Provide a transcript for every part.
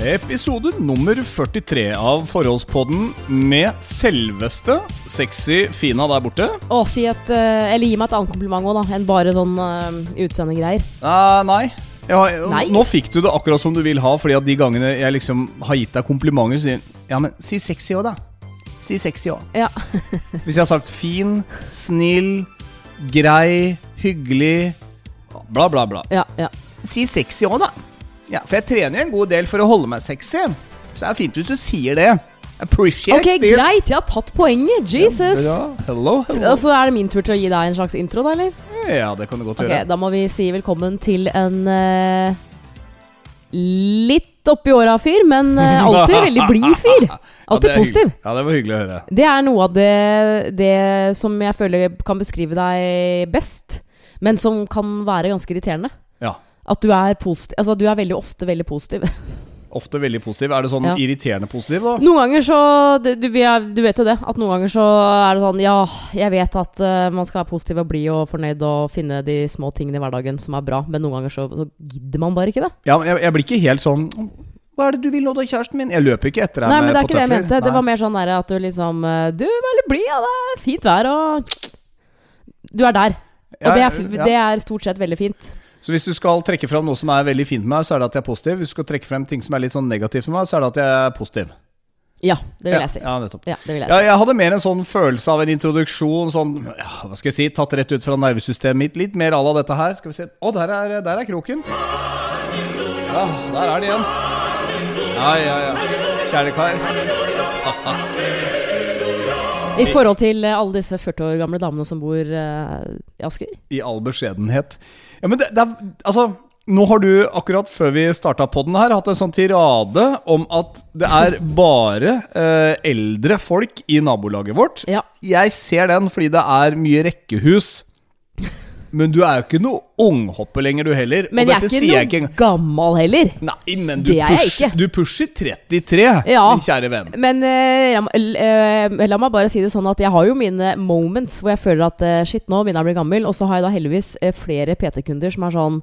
Episode nummer 43 av Forholdspodden med selveste sexy Fina der borte. Å, si et, eh, eller gi meg et annet kompliment òg, da, enn bare sånn uh, utseendegreier. Eh, nei. Ja, Nei? Nå fikk du det akkurat som du vil ha, fordi at de gangene jeg liksom har gitt deg komplimenter, så sier Ja, men si sexy òg, da. Si sexy òg. Ja. Hvis jeg har sagt fin, snill, grei, hyggelig, bla, bla, bla. ja, ja. Si sexy òg, da. Ja, for jeg trener jo en god del for å holde meg sexy. Så det er fint hvis du sier det. Appreciate Ok, this. greit, jeg har tatt poenget. Jesus. Ja, hello, hello. Så er det min tur til å gi deg en slags intro, da, eller? Ja, det kan du godt Ok, gjøre. Da må vi si velkommen til en uh, litt oppi åra-fyr, men eh, alltid veldig blid fyr. Alltid ja, positiv. Ja, det var hyggelig å høre. Det er noe av det, det som jeg føler kan beskrive deg best, men som kan være ganske irriterende. At du er positiv Altså, du er veldig ofte veldig positiv. Ofte veldig positiv. Er det sånn Ja. irriterende positiv, da? Noen ganger så du, du, du vet jo det, at noen ganger så er det sånn Ja, jeg vet at uh, man skal være positiv og blid og fornøyd og finne de små tingene i hverdagen som er bra, men noen ganger så, så gidder man bare ikke det. Ja, jeg, jeg blir ikke helt sånn Hva er det du vil nå, da, kjæresten min? Jeg løper ikke etter deg Nei, men det er ikke det jeg mente. Det var mer sånn der at du liksom eh, Du er veldig blid, ja, det er fint vær og Du er der. Og Ja, det, er, ja. det er stort sett veldig fint. Så hvis du skal trekke fram noe som er veldig fint med meg, så er det at jeg er positiv. Hvis du skal trekke frem ting som er litt sånn negativt med meg, så er det at jeg er positiv. Ja, det vil ja, jeg si. Ja. Ja, det vil jeg Ja, si. jeg hadde mer en sånn følelse av en introduksjon, sånn ja, Hva skal jeg si, tatt rett ut fra nervesystemet mitt. Litt mer à la dette her. Skal vi se Å, der er, der er kroken. Ja, der er den igjen. Ja, ja, ja. Kjære kar. I forhold til eh, alle disse 40 år gamle damene som bor uh, i Asker. I all beskjedenhet. Ja, men det, det er Altså, nå har du akkurat før vi starta podden her, hatt en sånn tirade om at det er bare eh, eldre folk i nabolaget vårt. Ja. Jeg ser den fordi det er mye rekkehus. Men du er jo ikke noe unghopper lenger, du heller. Men jeg er ikke noe ikke gammal heller. Nei, men du, Det er jeg push, ikke. du pusher 33, Ja. min kjære venn. Men uh, eh, la meg bare si det sånn at jeg har jo mine moments hvor jeg føler at uh, shit, nå begynner jeg å bli gammel. Og så har jeg da heldigvis flere PT-kunder som er sånn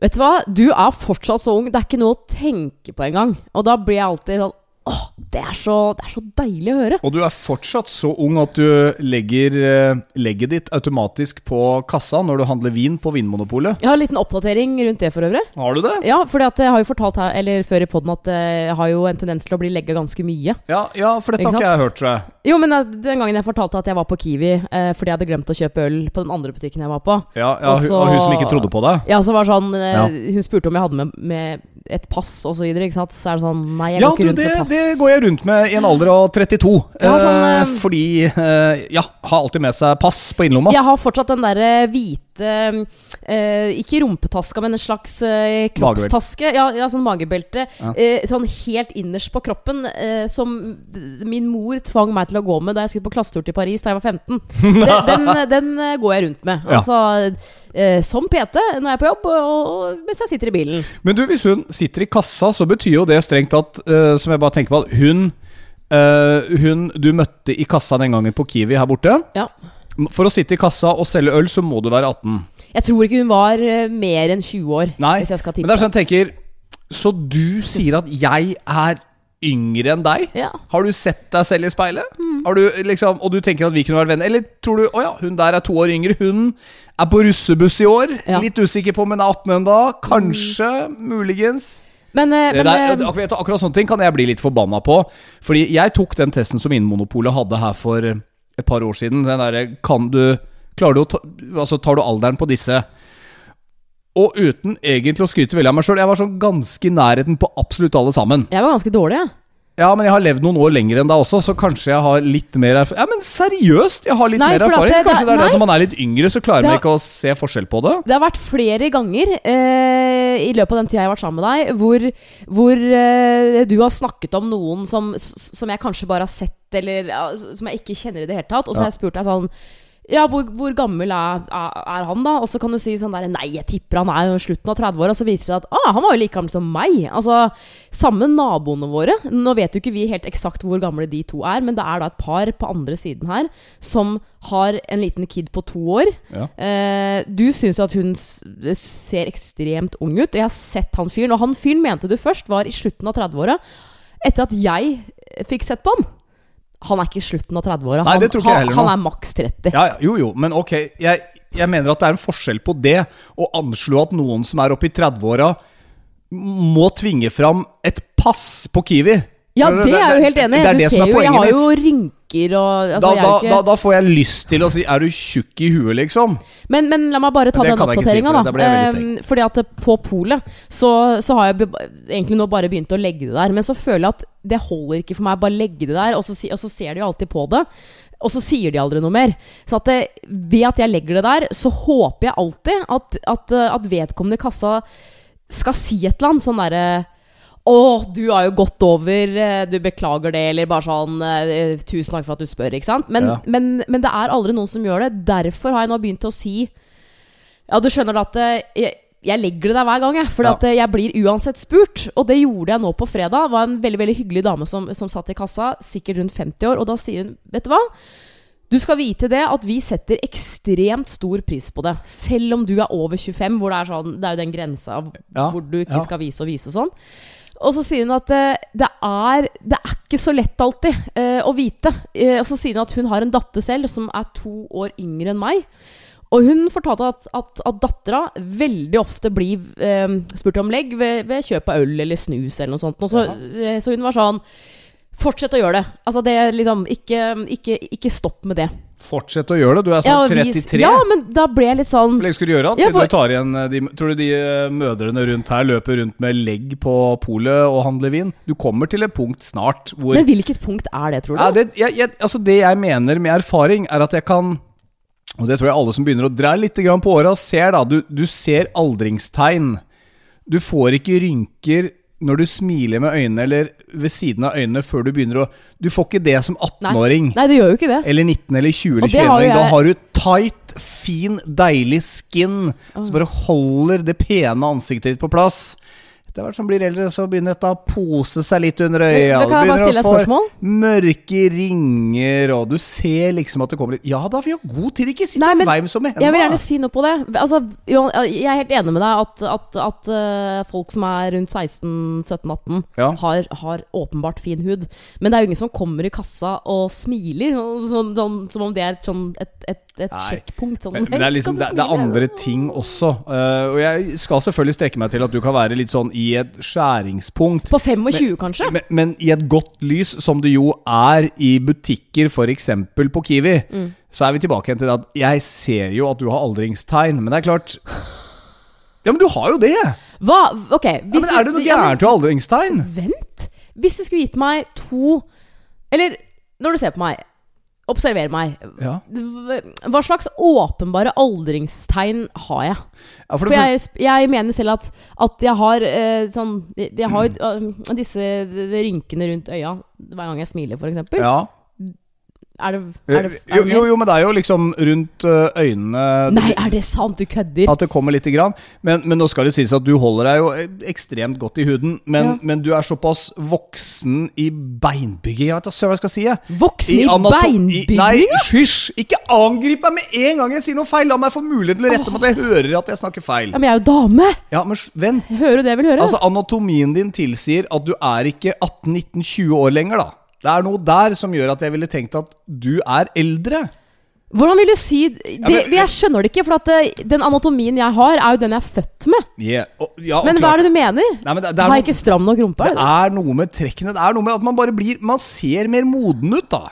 Vet du hva, du er fortsatt så ung. Det er ikke noe å tenke på engang. Og da blir jeg alltid sånn Åh, det er så, det er så deilig å høre. Og du er fortsatt så ung at du legger eh, legget ditt automatisk på kassa når du handler vin på Vinmonopolet. Jeg har en liten oppdatering rundt det for øvrig. Har du det? Ja, fordi at jeg har jo fortalt her, eller før i poden at eh, jeg har jo en tendens til å bli legga ganske mye. Ja, ja for dette har ikke jeg hørt, tror jeg. Jo, men eh, den gangen jeg fortalte at jeg var på Kiwi eh, fordi jeg hadde glemt å kjøpe øl på den andre butikken jeg var på Ja, ja, Og hun, som ikke trodde på deg? Ja, så var sånn eh. Hun spurte om jeg hadde med, med et pass og så. Så er det sånn Nei, jeg Ja, går ikke rundt det, med pass. det går jeg rundt med i en alder av 32. Ja, sånn, eh, eh, fordi eh, Ja, har alltid med seg pass på innerlomma. Jeg har fortsatt den derre hvite eh, Ikke rumpetaska, men en slags eh, kroppstaske. Ja, ja, sånn magebelte. Ja. Eh, sånn helt innerst på kroppen, eh, som min mor tvang meg til å gå med da jeg skulle på klassetur til Paris da jeg var 15. Den, den, den eh, går jeg rundt med. Altså eh, som PT når jeg er på jobb, og, mens jeg sitter i bilen. Men du, hvis hun sitter i kassa, så betyr jo det strengt tatt, som jeg bare tenker på, at hun Uh, Hun du møtte i kassa den gangen på Kiwi her borte. Ja. For å sitte i kassa og selge øl, så må du være 18. Jeg tror ikke hun var eh, mer enn 20 år. Nei, hvis jeg skal Men det er sånn jeg tenker Så du sier at jeg er yngre enn deg? Ja. Har du sett deg selv i speilet? Mm. Har du liksom, og du tenker at vi kunne vært venner? Eller tror du å ja, hun der er to år yngre, hun er på russebuss i år? Ja. Mm. Litt usikker på om hun er 18 ennå? Kanskje? Muligens? Men, eh, men der, eh, akkurat, akkurat sånne ting kan jeg bli litt forbanna på. Fordi jeg tok den testen som Innmonopolet hadde her for et par år siden. Den derre Kan du Klarer du å ta Altså, tar du alderen på disse? Og uten egentlig å skryte veldig av meg sjøl, jeg var sånn ganske i nærheten på absolutt alle sammen. jeg var ganske dårlig, jeg. Ja, men jeg har levd noen år lenger enn deg også, så kanskje jeg har litt mer erfaring. Ja, men seriøst! Jeg har litt Nei, mer erfaring. det- Kanskje det er det nei. at når man er litt yngre, så klarer man ikke å se forskjell på det. Det har vært flere ganger eh, i løpet av den tida jeg har vært sammen med deg, hvor, hvor eh, du har snakket om noen som, som jeg kanskje bare har sett, eller ja, som jeg ikke kjenner i det hele tatt. Og så Ja. har jeg spurt deg sånn ja, hvor, hvor gammel er, er, han, da? Og så kan du si sånn der Nei, jeg tipper han er slutten av 30-åra. Så viser det seg at ah, han var jo like gammel som meg. Altså, Samme naboene våre. Nå vet jo ikke vi helt eksakt hvor gamle de to er, men det er da et par på andre siden her som har en liten kid på to år. Ja. Eh, du syns jo at hun ser ekstremt ung ut, og jeg har sett han fyren. Og han fyren mente du først var i slutten av 30-åra. Etter at jeg fikk sett på han. Han er ikke i slutten av 30-åra. Han, han, han er maks 30. Ja, ja, jo, jo, men ok. Jeg, jeg mener at det er en forskjell på det å anslå at noen som er oppe i 30-åra, må tvinge fram et pass på Kiwi. Ja, det er jeg jo helt enig i. Det Du det som ser er jo, jeg har jo rynker og altså, Da, da, ikke... da, da får jeg lyst til å si Er du tjukk i huet, liksom? Men, men la meg bare ta Det den ikke si, for da. Ehm, fordi at på polet så, så har jeg egentlig nå bare begynt å legge det der. Men så føler jeg at det holder ikke for meg å bare legge det der, og så, og så ser de jo alltid på det. Og så sier de aldri noe mer. Så at det, ved at jeg legger det der, så håper jeg alltid at, at, eh, at vedkommende i kassa skal si et eller annet sånn derre å, du har jo gått over, eh, du beklager det, eller bare sånn eh, Tusen takk for at du spør, ikke sant? Men, Ja. men, men det er aldri noen som gjør det. Derfor har jeg nå begynt å si Ja, du skjønner at eh, jeg, jeg legger det der hver gang, jeg. For Ja. eh, jeg blir uansett spurt. Og det gjorde jeg nå på fredag. Det var en veldig veldig hyggelig dame som, som satt i kassa, sikkert rundt 50 år, og da sier hun Vet du hva? Du skal vite det at vi setter ekstremt stor pris på det. Selv om du er over 25, hvor det er sånn Det er jo den grensa Ja, hvor du ikke ja. skal vise og vise og sånn. Og så sier hun at eh, det, er, det er ikke så lett alltid eh, å vite. Eh, og så sier hun at hun har en datter selv som er to år yngre enn meg. Og hun fortalte at, at, at dattera veldig ofte blir eh, spurt om legg ved, ved kjøp av øl eller snus eller noe sånt. Og så, eh, så hun var sånn Fortsett å gjøre det. Altså det liksom Ikke, ikke, ikke stopp med det. Fortsett å gjøre det. Du er Ja, snart vis- 33. ja, men da ble jeg litt sånn Hvor lenge skal du gjøre det? Ja, for- du tar igjen eh, de, Tror du de eh, mødrene rundt her løper rundt med legg på polet og handler vin? Du kommer til et punkt snart hvor Men hvilket punkt er det, tror du? ja, det, jeg, jeg, altså det jeg mener med erfaring, er at jeg kan Og det tror jeg alle som begynner å dra litt på åra, ser. da du, du ser aldringstegn. Du får ikke rynker når du smiler med øynene eller ved siden av øynene før du begynner å Du får ikke det som 18-åring. Nei, det gjør jo ikke det. Eller 19 eller 20 eller Og det har 21-åring. Da har du tight, fin, deilig skin som bare holder det pene ansiktet ditt på plass. Etter hvert som blir eldre, så begynner dette å pose seg litt under øya. Du begynner å få? Mørke ringer, og du ser liksom at det kommer litt Ja da, vi har god tid, ikke sitt Nei, og veim som med Jeg vil gjerne si noe på det. Altså, jeg er helt enig med deg at, at, at eh, folk som er rundt 16-17-18, Ja. har, har åpenbart fin hud. Men det er jo ingen som kommer i kassa og smiler, sånn, sånn, som om det er sånn, et, et, et sjekkpunkt. Sånn, Men, men det er liksom det, det er andre ting også. Uh, og jeg skal selvfølgelig strekke meg til at du kan være litt sånn i et skjæringspunkt. På 25, kanskje? Men, men i et godt lys, som det jo er i butikker, f.eks. på Kiwi, Mm. så er vi tilbake igjen til at jeg ser jo at du har aldringstegn. Men det er klart Ja, men du har jo det! Hva? Ok. men Er det noe gærent med aldringstegn? Vent! Hvis du skulle gitt meg to Eller når du ser på meg, observer meg. Ja, Hva slags åpenbare aldringstegn har jeg? ja for For jeg, jeg mener selv at, at jeg har eh, sånn Jeg har eh, disse rynkene rundt øya hver gang jeg smiler, f.eks. ja. Er det, er det, er jo, det jo, jo, men det er jo liksom rundt øynene Nei, er det sant? Du kødder? At det kommer lite grann. Men, men nå skal det sies at du holder deg jo eh, ekstremt godt i huden. Men, Ja. men du er såpass voksen i beinbygging Jeg vet da søren hva jeg skal si. jeg. Voksen i, i beinbygging? Nei, hysj! Ikke angrip meg med en gang jeg sier noe feil! La meg få mulighet til å rette meg at jeg hører at jeg snakker feil. Ja, men jeg er jo dame! Ja, men vent. Hører du det jeg vil høre. Altså, Anatomien din tilsier at du er ikke 18-19-20 år lenger, da. Det er noe der som gjør at jeg ville tenkt at du er eldre. Hvordan vil du si det, men- Jeg skjønner det ikke, for at eh, den anatomien jeg har, er jo den jeg er født med. Yeah. Og, ja, og Men hva er det du mener? Nei, men det, det er Har jeg ikke stram nok rumpe? Det er er noe med trekkene. Det er noe med at man bare blir Man ser mer moden ut, da.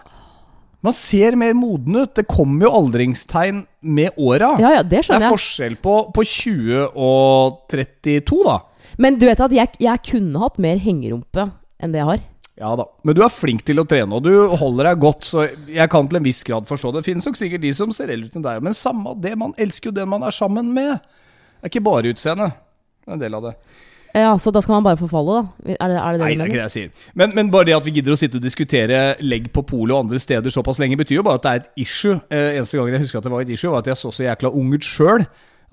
Man ser mer moden ut. Det kommer jo aldringstegn med åra. Ja, ja, det det er forskjell på, på 20 og 32, da. Men du vet at jeg, jeg kunne hatt mer hengerumpe enn det jeg har. Ja da. Men du er flink til å trene, og du holder deg godt, så jeg kan til en viss grad forstå det. Det finnes nok sikkert de som ser eldre ut enn deg, men samme det. Man elsker jo den man er sammen med. Det er ikke bare utseendet. Det er en del av det. Ja, Så da skal man bare forfalle, da? Er det er det, det Nei, det er ikke det jeg sier. Men, men bare det at vi gidder å sitte og diskutere legg på polet og andre steder såpass lenge, betyr jo bare at det er et issue. Eh, eneste gangen jeg husker at det var et issue, var at jeg så så jækla ung ut sjøl.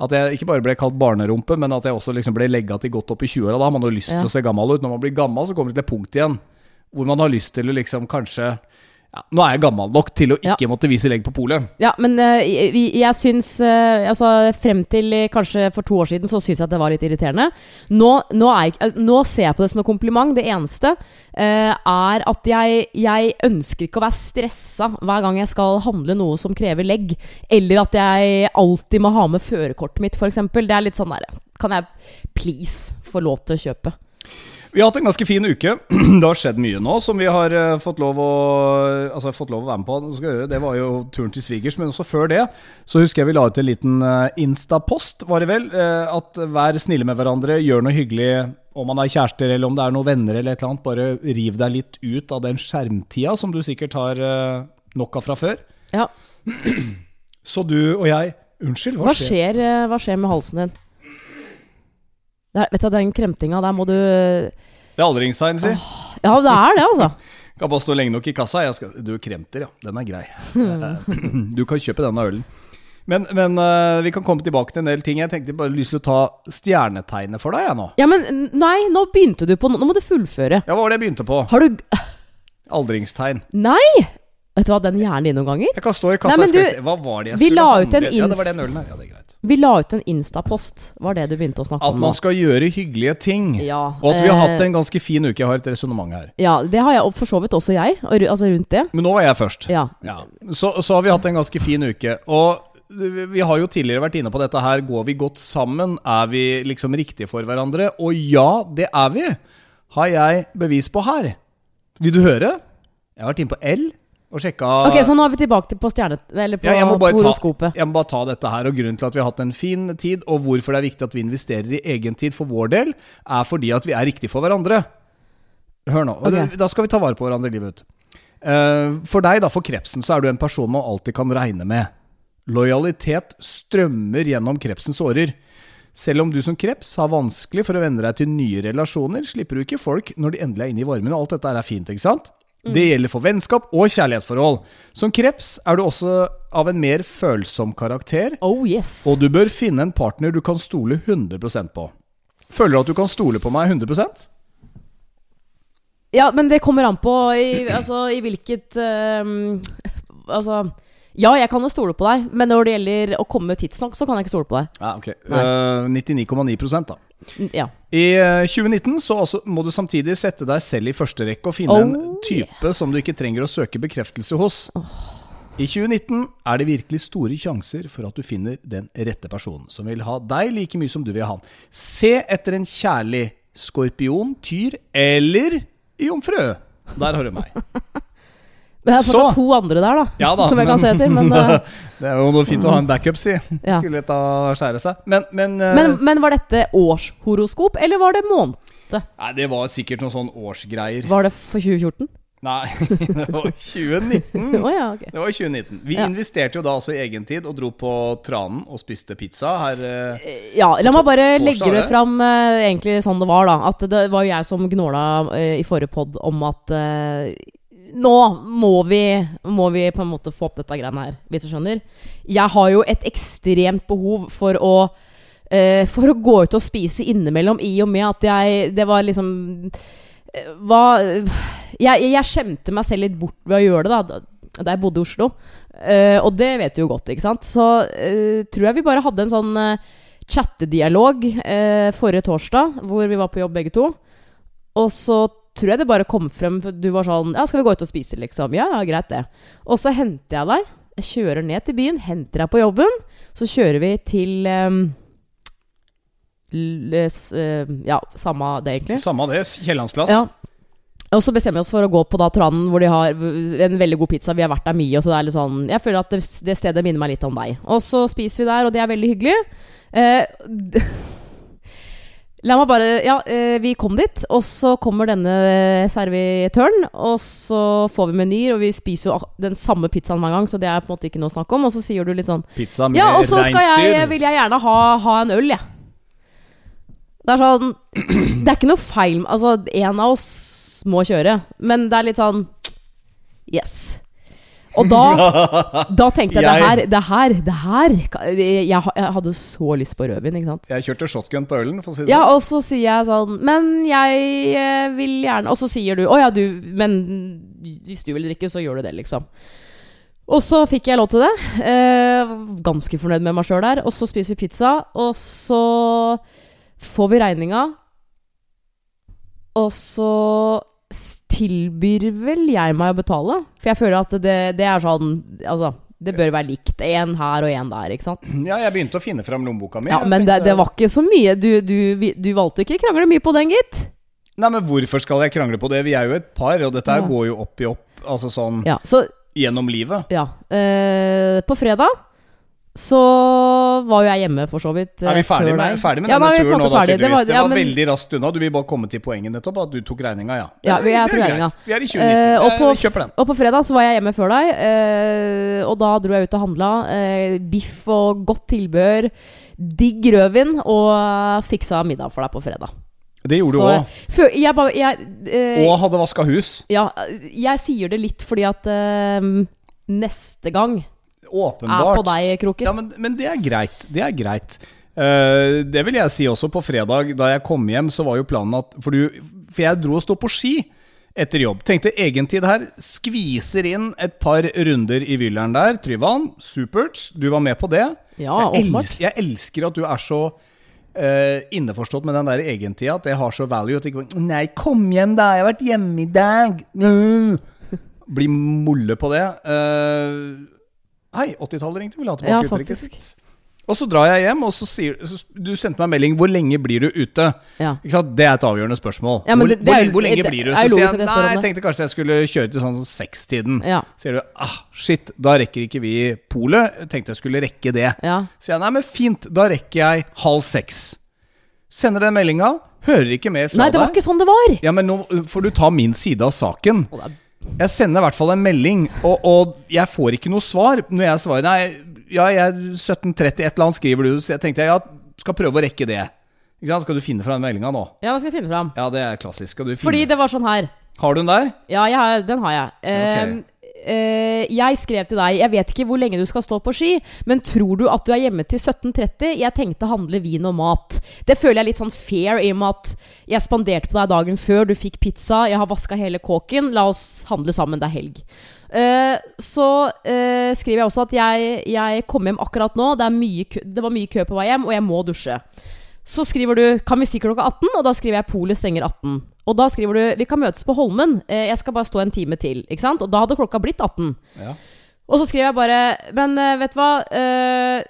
At jeg ikke bare ble kalt barnerumpe, men at jeg også liksom ble legga til godt opp i 20-åra. Da har man jo lyst Ja. til å se gammel ut. Når man blir gammel, så kommer det til et punkt igjen hvor man har lyst til å liksom kanskje ja, Nå er jeg gammel nok til å ikke måtte vise legg på polet. Ja, men uh, jeg, jeg syns uh, Altså, frem til eh, kanskje for to år siden så syns jeg at det var litt irriterende. Nå, nå, er jeg, eh, nå ser jeg på det som en kompliment. Det eneste uh, er at jeg, jeg ønsker ikke å være stressa hver gang jeg skal handle noe som krever legg. Eller at jeg alltid må ha med førerkortet mitt, f.eks. Det er litt sånn derre Kan jeg please få lov til å kjøpe? Vi har hatt en ganske fin uke. Det har skjedd mye nå som vi har eh, fått lov å Altså fått lov å være med på. Det, var jo turen til svigers, men også før det så husker jeg vi la ut en liten eh, Insta-post, var det vel. eh, At vær snille med hverandre, gjør noe hyggelig. Om man er kjærester eller om det er noen venner eller et eller annet, bare riv deg litt ut av den skjermtida som du sikkert har nok av fra før. Ja. Så du og jeg Unnskyld, Hva skjer, skjer? hva skjer med halsen din? Det er, vet du, Den kremtinga der må du Det er aldringstegn, si. Ja, det er det, altså. Kan bare stå lenge nok i kassa. Jeg skal, du kremter, ja. Den er grei. Du kan kjøpe denne ølen. Men, men uh, vi kan komme tilbake til en del ting. Jeg tenkte bare lyst til å ta stjernetegnet for deg, jeg nå. Ja, men nei, nå begynte du på Nå må du fullføre. Ja, hva var det jeg begynte på? Har du Aldringstegn. Nei! Vet du hva, den hjernen din noen ganger? Jeg kan stå i kassa. Nei, du, se. Hva var det jeg skulle handle? Ja, det var den ølen her. Ja, det er greit. Vi la ut en Insta-post, var det du begynte å snakke At om nå. man skal gjøre hyggelige ting. Ja, Og at vi har eh, hatt en ganske fin uke. Jeg har et resonnement her. Ja, det har jeg for så vidt også jeg, altså rundt det. Men nå var jeg først. Ja. Ja. Så, så har vi hatt en ganske fin uke. Og vi har jo tidligere vært inne på dette her. Går vi godt sammen? Er vi liksom riktige for hverandre? Og ja, det er vi. Har jeg bevis på her. Vil du høre? Jeg har vært inne på L og sjekka Ok, så nå er vi tilbake til på stjernet, Eller på ja, jeg, må bare ta, horoskopet. jeg må bare ta dette her. Og Grunnen til at vi har hatt en fin tid, og hvorfor det er viktig at vi investerer i egen tid for vår del, er fordi at vi er riktig for hverandre. Hør nå. Okay. Da skal vi ta vare på hverandre livet ut. Eh, for deg, da, for krepsen, så er du en person man alltid kan regne med. Lojalitet strømmer gjennom krepsens årer. Selv om du som kreps har vanskelig for å venne deg til nye relasjoner, slipper du ikke folk når de endelig er inne i varmen. Og alt dette er fint, ikke sant? Det gjelder for vennskap og kjærlighetsforhold. Som kreps er du også av en mer følsom karakter, Oh yes. og du bør finne en partner du kan stole 100% på. Føler du at du kan stole på meg 100% Ja, men det kommer an på i, altså, i hvilket ehm, Altså Ja, jeg kan jo stole på deg, men når det gjelder å komme tidsnok, så kan jeg ikke stole på deg. Ja, ok. Nei. Eh, 99,9 da. Ja. I eh, 2019 så også må du samtidig sette deg selv i første rekke og finne en type type som du ikke trenger å søke bekreftelse hos. I 2019 er det virkelig store sjanser for at du finner den rette personen, som vil ha deg like mye som du vil ha han. Se etter en kjærlig skorpion, tyr eller jomfru. Der har du meg. Men jeg har fortsatt Så. to andre der, da. Ja da, som jeg kan se til. Men, eh, Det er jo noe fint å ha en backup, si. Ja. Skulle dette skjære seg. Men, men, eh, men, men var dette årshoroskop, eller var det måned? Nei, det var sikkert noen sånn årsgreier. Var det for 2014? Nei, det var 2019. oh, ja, okay. Det var 2019. Vi Ja. investerte jo da altså i egen tid og dro på Tranen og spiste pizza her. eh, Ja, la meg bare torsdag, legge det fram eh, egentlig sånn det var, da. At det var jo jeg som gnåla eh, i forrige pod om at eh, nå må vi, må vi på en måte få opp dette greiene her, hvis du skjønner. Jeg har jo et ekstremt behov for å uh, For å gå ut og spise innimellom, i og med at jeg Det var liksom eh, Hva jeg, jeg skjemte meg selv litt bort ved å gjøre det, da, da jeg bodde i Oslo. Uh, og det vet du jo godt, ikke sant? Så uh, tror jeg vi bare hadde en sånn uh, chattedialog forrige torsdag, hvor vi var på jobb begge to. Og så tror jeg det bare kom frem for Du var sånn Ja, skal vi gå ut og spise, liksom? Ja, ja, greit, det. Og så henter jeg deg. Jeg kjører ned til byen, henter deg på jobben. Så kjører vi til um, Ja, samme det, egentlig. Samme det, Kiellandsplass. Ja. Og så bestemmer vi oss for å gå på da Tranen, hvor de har en veldig god pizza. Vi har vært der mye, og så det er litt sånn Jeg føler at det, det stedet minner meg litt om deg. Og så spiser vi der, og det er veldig hyggelig. Eh, La meg bare Ja, eh, vi kom dit, og så kommer denne servitøren, og så får vi menyer, og vi spiser jo den samme pizzaen hver gang, så det er på en måte ikke noe å snakke om. Og så sier du litt sånn Pizza med Ja, og så skal jeg, vil jeg gjerne ha, ha en øl, jeg. Det er sånn Det er ikke noe feil Altså, en av oss må kjøre, men det er litt sånn Yes. Og da, da tenkte jeg det her, det her, det her Jeg, jeg hadde så lyst på rødvin, ikke sant. Jeg kjørte shotgun på ølen, for å si det Ja, sånn. og så sier jeg sånn Men jeg eh, vil gjerne Og så sier du Å ja, du Men hvis du vil drikke, så gjør du det, liksom. Og så fikk jeg lov til det. Eh, ganske fornøyd med meg sjøl der. Og så spiser vi pizza, og så får vi regninga. Og så tilbyr vel jeg meg å betale. For jeg føler at det, det er sånn Altså, det bør være likt. Én her og én der, ikke sant? Ja, jeg begynte å finne fram lommeboka mi. Ja, men det, det var ikke så mye. Du, du, du valgte ikke å krangle mye på den, gitt. Nei, men hvorfor skal jeg krangle på det? Vi er jo et par, og dette her Ja. går jo opp i opp, altså sånn Ja, så gjennom livet. ja. Eh, på fredag så var jo jeg hjemme, for så vidt. eh, Er vi ferdig med, ferdig med Ja, denne turen nå, da, tydeligvis? Det var, ja, men- veldig raskt unna. Du vil bare komme til poenget nettopp, at du tok regninga, ja. Ja, vi er greit. Vi er i 2019. Uh, og, på, den. og på fredag så var jeg hjemme før deg, uh, og da dro jeg ut og handla. Uh, biff og godt tilbehør. Digg rødvin, og fiksa middag for deg på fredag. Det gjorde du Så òg. jeg, eh, Og hadde vaska hus. Ja, jeg sier det litt fordi at eh, neste gang er på deg, Kroken. Ja, men, men det er greit. Det er greit. Uh, det vil jeg si også på fredag. Da jeg kom hjem, så var jo planen at For, du, for jeg dro og stå på ski etter jobb. Tenkte egentid her. Skviser inn et par runder i Vylleren der. Tryvann, supert. Du var med på det. Ja, jeg, åpenbart. elsker, jeg elsker at du er så uh, innforstått med den der egentida. At det har så value. At ikke Nei, kom hjem, da. Jeg har vært hjemme i dag. Mm. Bli molle på det. Eh, Hei, 80-tallet ringte. Vil ha tilbake Ja, uttrykket sitt. Og så drar jeg hjem, og så sier Du sendte meg en melding 'Hvor lenge blir du ute?' Ja. Ikke sant? Det er et avgjørende spørsmål. Ja, men hvor, det- det er hvor, hvor lenge det blir du? Så sier jeg nei, jeg tenkte kanskje jeg skulle kjøre til sånn sekstiden. Ja. Så Sier du ah, shit, da rekker ikke vi polet. Tenkte jeg skulle rekke det. Ja. Så Sier jeg nei, men fint, da rekker jeg halv seks. Sender den meldinga, hører ikke mer fra deg. Nei, det var deg. ikke sånn det var! Ja, men nå får du ta min side av saken. Og det er- Jeg sender i hvert fall en melding, og, og jeg får ikke noe svar. Når jeg svarer nei, ja, jeg 17.30 et eller annet skriver du, så jeg tenkte ja, skal prøve å rekke det. Ikke sant? Skal du finne fram meldinga nå? Ja, da skal jeg finne fram. Ja, det er klassisk. Skal du finne Fordi det var sånn her. Har du den der? Ja, jeg har, den har jeg. Okay. Ok. Eh, jeg skrev til deg Jeg vet ikke hvor lenge du skal stå på ski, men tror du at du er hjemme til 17.30? Jeg tenkte å handle vin og mat. Det føler jeg litt sånn fair i og med at jeg spanderte på deg dagen før. Du fikk pizza, jeg har vaska hele kåken. La oss handle sammen, det er helg. Eh, så eh, skriver jeg også at jeg, jeg kom hjem akkurat nå. Det, mye det var mye kø på vei hjem, og jeg må dusje. Så skriver du 'Kan vi si klokka 18?' Og da skriver jeg 'Polet stenger 18'. Og da skriver du 'Vi kan møtes på Holmen'. Eh, jeg skal bare stå en time til. Ikke sant? Og da hadde klokka blitt 18. Ja. Og så skriver jeg bare Men eh, vet du hva? Eh,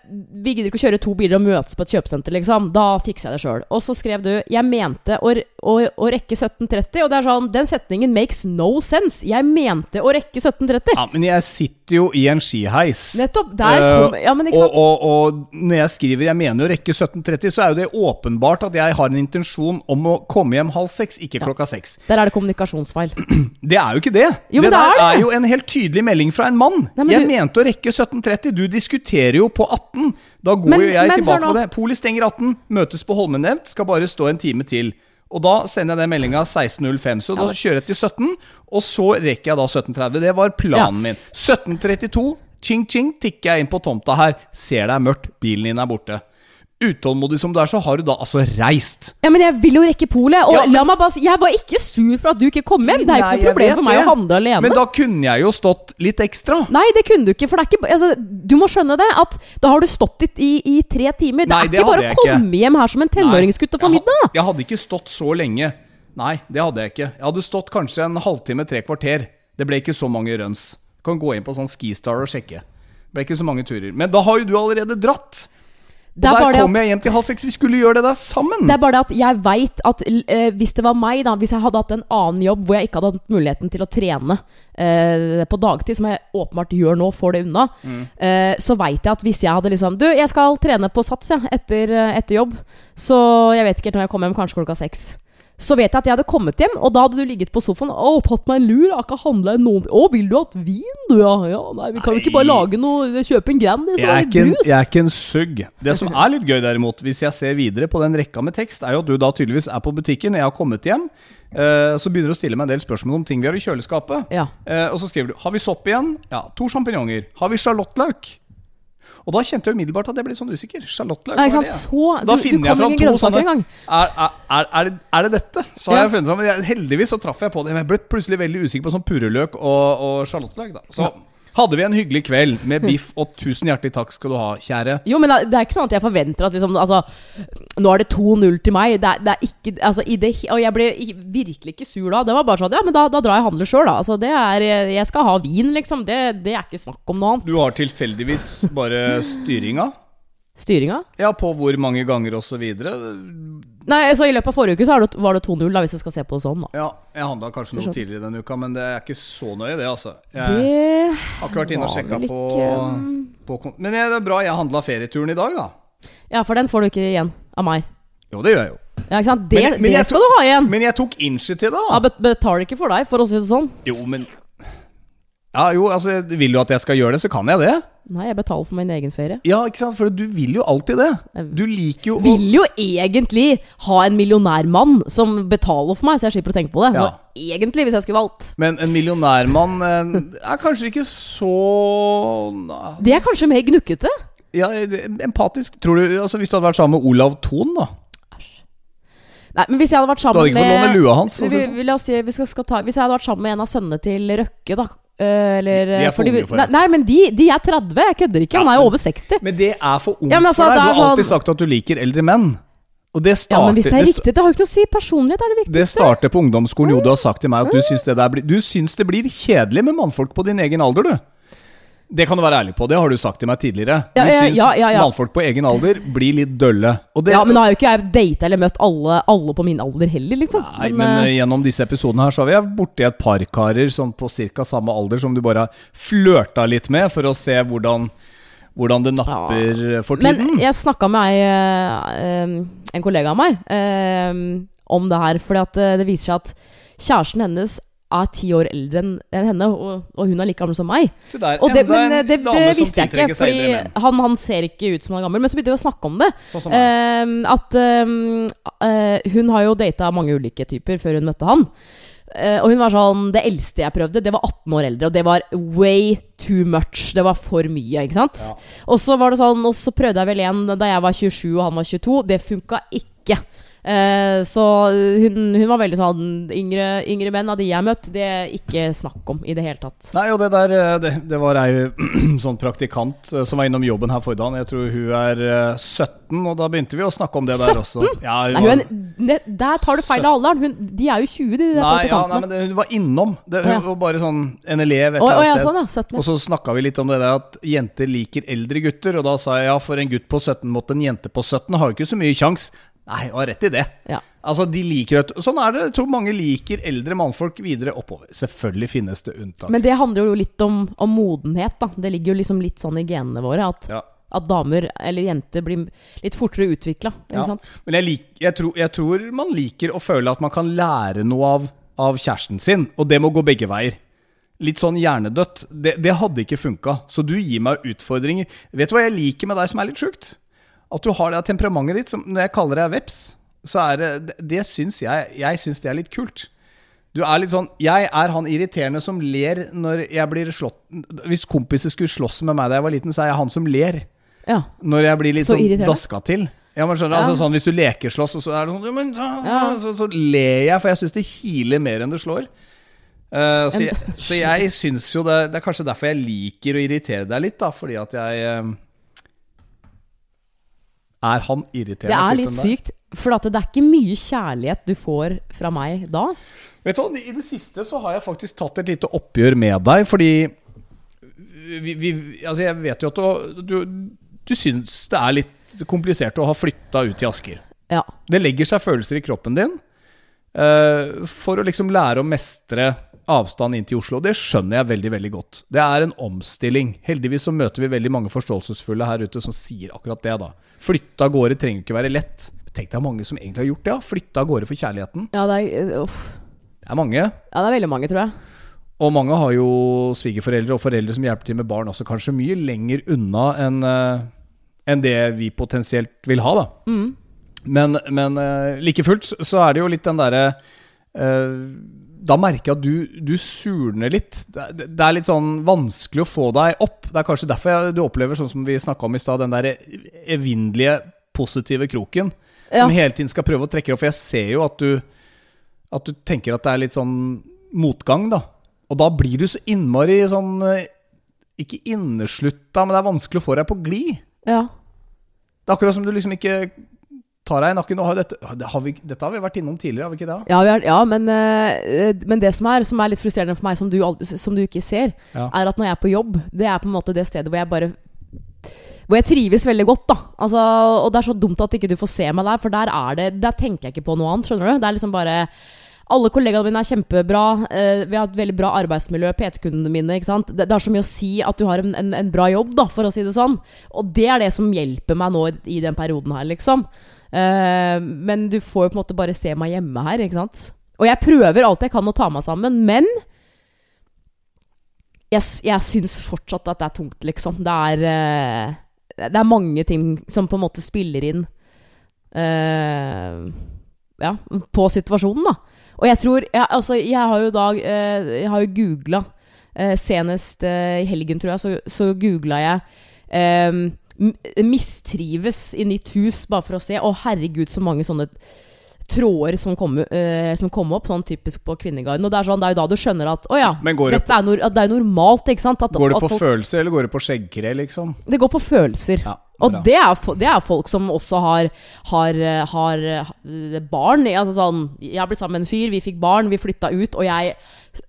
vi gidder ikke å kjøre to biler og møtes på et kjøpesenter, liksom. Da fikser jeg det sjøl. Og så skrev du 'Jeg mente å, å, å rekke 17.30'. Og det er sånn Den setningen makes no sense. Jeg mente å rekke 17.30. ja, men jeg sitter jo i en skiheis. Nettopp. Der Eh, kom Ja, men ikke og, sant? og, og når jeg skriver 'jeg mener å rekke 17.30', så er jo det åpenbart at jeg har en intensjon om å komme hjem halv seks, ikke Ja. klokka seks. Der er det kommunikasjonsfeil. Det er jo ikke det. Jo, det det der er er, det. jo en helt tydelig melding fra en mann. Nei, jeg du- mente å rekke 17.30. Du diskuterer jo på 18. Da går Men- jo jeg men tilbake på det. Polet stenger 18. Møtes på Holmenevnt. Skal bare stå en time til. Og da sender jeg den meldinga 16.05. Så da kjører jeg til 17, og så rekker jeg da 17.30. Det var planen min. 17.32, ching-ching, tikker jeg inn på tomta her. Ser det er mørkt, bilen din er borte. Utålmodig som du er, så har du da altså reist. Ja, men jeg vil jo rekke polet. Og Ja, men- la meg bare si Jeg var ikke sur for at du ikke kom hjem. Det er jo ikke noe problem for meg det. å handle alene. Men da kunne jeg jo stått litt ekstra. Nei, det kunne du ikke. For det er ikke altså, Du må skjønne det. At da har du stått dit i, i tre timer. Det Nei, er det ikke bare å komme ikke. hjem her som en tenåringsgutt og få middag. jeg hadde ikke stått så lenge. Nei, det hadde jeg ikke. Jeg hadde stått kanskje en halvtime, tre kvarter. Det ble ikke så mange runs. Kan gå inn på sånn Skistar og sjekke. Det ble ikke så mange turer. Men da har jo du allerede dratt. Og Det er, der kom jeg hjem til halv seks. Vi skulle gjøre det der sammen. det er bare det at jeg veit at uh, hvis det var meg, da Hvis jeg hadde hatt en annen jobb hvor jeg ikke hadde hatt muligheten til å trene uh, på dagtid, som jeg åpenbart gjør nå, får det unna, Mm. uh, så veit jeg at hvis jeg hadde liksom Du, jeg skal trene på Sats ja, etter, etter jobb, så jeg vet ikke helt når jeg kommer hjem, kanskje klokka seks. Så vet jeg at jeg hadde kommet hjem, og da hadde du ligget på sofaen og tatt meg en lur, jeg har ikke handla noen Å, vil du ha et vin, du, ja? ja nei, vi kan jo ikke bare lage noe Kjøpe en Grandis så ikke en, brus. jeg er ikke en sugg. Det som er litt gøy, derimot, hvis jeg ser videre på den rekka med tekst, er jo at du da tydeligvis er på butikken, jeg har kommet hjem, Uh, så begynner du å stille meg en del spørsmål om ting vi har i kjøleskapet. Ja. Uh, og så skriver du 'Har vi sopp igjen?' Ja. To sjampinjonger. Har vi sjalottløk? Og da kjente jeg umiddelbart at jeg ble sånn usikker. Nei, hva er det? Så, Så da du, du finner jeg kan fram to sånne er, er, er, er, det, er det dette? Så har Ja. jeg funnet fram men Heldigvis så traff jeg på det. Men jeg ble plutselig veldig usikker på sånn purreløk og, og da. Så hadde vi en hyggelig kveld med biff, og tusen hjertelig takk skal du ha, kjære. Jo, men det er ikke sånn at jeg forventer at liksom Altså, nå er det 2-0 til meg. Det er, det er ikke Altså, i det Og jeg ble virkelig ikke sur da. Det var bare sånn Ja, men da, da drar jeg og handler sjøl, da. Altså, det er Jeg skal ha vin, liksom. Det, det er ikke snakk om noe annet. Du har tilfeldigvis bare styringa? Styringa? Ja, på hvor mange ganger videre. Nei, så i løpet av forrige uke så det, var det 2-0, da, hvis jeg skal se på det sånn, da. Ja, jeg handla kanskje noe tidligere denne uka, men det er ikke så nøye, det, altså. Jeg Det har ikke vært inne og sjekka på, på Men det er bra jeg handla ferieturen i dag, da. Ja, for den får du ikke igjen av meg. Jo, det gjør jeg jo. Ja, ikke sant? Det, Men- men det skal skal du ha igjen! Men jeg tok initiativ Ja, da. bet betaler ikke for deg, for å si det sånn. Jo, men Ja, jo, altså, vil du at jeg skal gjøre det, så kan jeg det. Nei, jeg betaler for min egen ferie. Ja, ikke sant, for du vil jo alltid det. Du liker jo å Vil jo egentlig ha en millionærmann som betaler for meg, så jeg slipper å tenke på det. Ja. Nå, egentlig, hvis jeg skulle valgt. Men en millionærmann eh, er kanskje ikke så Det er kanskje mer gnukkete. Ja, empatisk. Tror du Altså, hvis du hadde vært sammen med Olav Thon, da? Nei, men hvis jeg hadde vært sammen med Du hadde ikke fått låne lua hans? Si sånn. vi, La oss si vi skal, skal ta, Hvis jeg hadde vært sammen med en av sønnene til Røkke, da eller, De er for unge for det. nei, men de, de er 30. Jeg kødder ikke. Han er jo over 60. Men det er for ungt Ja, altså, for deg. Du har alltid sagt at du liker eldre menn. Og det Ja, men hvis det er riktig, det har jo ikke noe å si. Personlighet er det det starter på ungdomsskolen. Jo, du har sagt til meg at du syns det, blir, du syns det blir kjedelig med mannfolk på din egen alder, du. Det kan du være ærlig på. Det har du sagt til meg tidligere. Du ja, syns ja, ja, mannfolk på egen alder blir litt dølle. Det, Ja, men nå har jo ikke jeg data eller møtt alle, alle på min alder heller, liksom. Nei, men men uh, gjennom disse episodene her så har vi vært borti et par karer sånn på ca. samme alder som du bare har flørta litt med, for å se hvordan, hvordan det napper for tiden. Men jeg snakka med ei, eh, en kollega av meg om det her, fordi eh, det viser seg at kjæresten hennes er ti år eldre enn enn henne, og, og hun er like gammel som meg. Se der, Og det, men en eh, det, det som visste jeg ikke, fordi han, han ser ikke ut som han er gammel. Men så begynte vi å snakke om det. Sånn. Eh, at eh, uh, hun har jo data mange ulike typer før hun møtte han. Uh, og hun var sånn Det eldste jeg prøvde, det var 18 år eldre. Og det var way too much. Det var for mye, ikke sant? Ja. Og så var det sånn Og så prøvde jeg vel igjen da jeg var 27 og han var 22. Det funka ikke. Eh, så hun, hun var veldig sånn yngre, yngre menn av de jeg har møtt, det er ikke snakk om i det hele tatt. Nei, og det der eh, Det, det var ei sånn praktikant eh, som var innom jobben her forrige dag. Jeg tror hun er eh, 17, og da begynte vi å snakke om det der 17? også. Ja, hun Nei, hun, det, der tar du feil av alderen. Hun, de er jo 20, de de Nei, ja, nei, men det, hun var innom. Det, hun ja. var bare sånn en elev et eller annet sted. sånn, ja. 17. Og så snakka vi litt om det der at jenter liker eldre gutter. Og da sa jeg ja, for en gutt på 17 måtte en jente på 17 har jo ikke så mye kjangs. Nei, hun har rett i det. Ja. Altså, de liker et, Sånn er det. Jeg tror mange liker eldre mannfolk videre oppover. Selvfølgelig finnes det unntak. Men det handler jo litt om, om modenhet, da. Det ligger jo liksom litt sånn i genene våre at, ja. at damer eller jenter blir litt fortere utvikla. Ja. Men jeg, lik, jeg, tror, jeg tror man liker å føle at man kan lære noe av, av kjæresten sin, og det må gå begge veier. Litt sånn hjernedødt. Det, det hadde ikke funka. Så du gir meg utfordringer. Vet du hva jeg liker med deg som er litt sjukt? At du har det temperamentet ditt. Som når jeg kaller deg veps, så er det Det, syns jeg Jeg syns det er litt kult. Du er litt sånn Jeg er han irriterende som ler når jeg blir slått Hvis kompiser skulle slåss med meg da jeg var liten, så er jeg han som ler. Ja. Når jeg blir litt Så sånn daska til. Ja, men skjønner Ja. altså sånn Hvis du lekeslåss, og så er det sånn «Ja, men, Ja. så, så ler jeg, for jeg syns det kiler mer enn det slår. Uh, så, jeg, så syns jo det Det er kanskje derfor jeg liker å irritere deg litt, da. Fordi at jeg eh, Er han irriterende? Det er litt sykt, for at det er ikke mye kjærlighet du får fra meg da. Vet du hva, I det siste så har jeg faktisk tatt et lite oppgjør med deg, fordi vi, vi, altså Jeg vet jo at du, du, du syns det er litt komplisert å ha flytta ut til Asker. Ja. Det legger seg følelser i kroppen din Uh, for å liksom lære å mestre avstand inn til Oslo. Det skjønner jeg veldig veldig godt. Det er en omstilling. Heldigvis så møter vi veldig mange forståelsesfulle her ute som sier akkurat det. da Flytte av gårde trenger ikke være lett. Tenk deg mange som egentlig har gjort det. Ja. Flytte av gårde for kjærligheten. Ja, det er, eh, uff. Det er mange. ja, det er veldig mange, tror jeg. Og mange har jo svigerforeldre og foreldre som hjelper til med barn også, kanskje mye lenger unna enn en det vi potensielt vil ha, da. Mm. Men, men eh, like fullt så- er det jo litt den derre eh, Da merker jeg at du, du surner litt. Det, det- er litt sånn vanskelig å få deg opp. Det er kanskje derfor jeg, du opplever, sånn som vi snakka om i stad, den der evinnelige positive kroken Ja. som hele tiden skal prøve å trekke deg opp. For jeg ser jo at du, at du tenker at det er litt sånn motgang, da. Og da blir du så innmari sånn eh, Ikke inneslutta, men det er vanskelig å få deg på glid. Ja. Det er akkurat som du liksom ikke tar deg i nakken. Og har dette, det har vi, dette har vi vært innom tidligere, har vi ikke det? Ja, vi er, ja men, eh, men det som er, som er litt frustrerende for meg, som du, som du ikke ser, Ja. er at når jeg er på jobb, det er på en måte det stedet hvor jeg bare hvor jeg trives veldig godt, da. Altså, og det er så dumt at ikke du får se meg der, for der er det Der tenker jeg ikke på noe annet, skjønner du. Det er liksom bare alle kollegaene mine er kjempebra. eh, vi har et veldig bra arbeidsmiljø. PT-kundene mine. ikke sant? Det har så mye å si at du har en, en, en bra jobb, da, for å si det sånn. Og det er det som hjelper meg nå i den perioden her, liksom. Eh, men du får jo på en måte bare se meg hjemme her, ikke sant. Og jeg prøver alt jeg kan å ta meg sammen, men jeg, jeg syns fortsatt at det er tungt, liksom. Det er uh, Det er mange ting som på en måte spiller inn uh, Ja, på situasjonen, da. Og jeg tror jeg, Altså, jeg har jo da Jeg har jo googla Senest i helgen, tror jeg, så, så googla jeg 'mistrives i nytt hus', bare for å se. Å, herregud, så mange sånne tråder som kom, eh, som kom opp, sånn typisk på Kvinneguiden. Og det er, sånn, det er jo da du skjønner at å ja, dette det, er, no, det er normalt, ikke sant? At, går det på folk, følelser, eller går det på skjeggkre, liksom? det går på følelser. Ja, Og det er, det er folk som også har, har, eh, har eh, barn. Altså sånn, jeg ble sammen med en fyr, vi fikk barn, vi flytta ut, og jeg,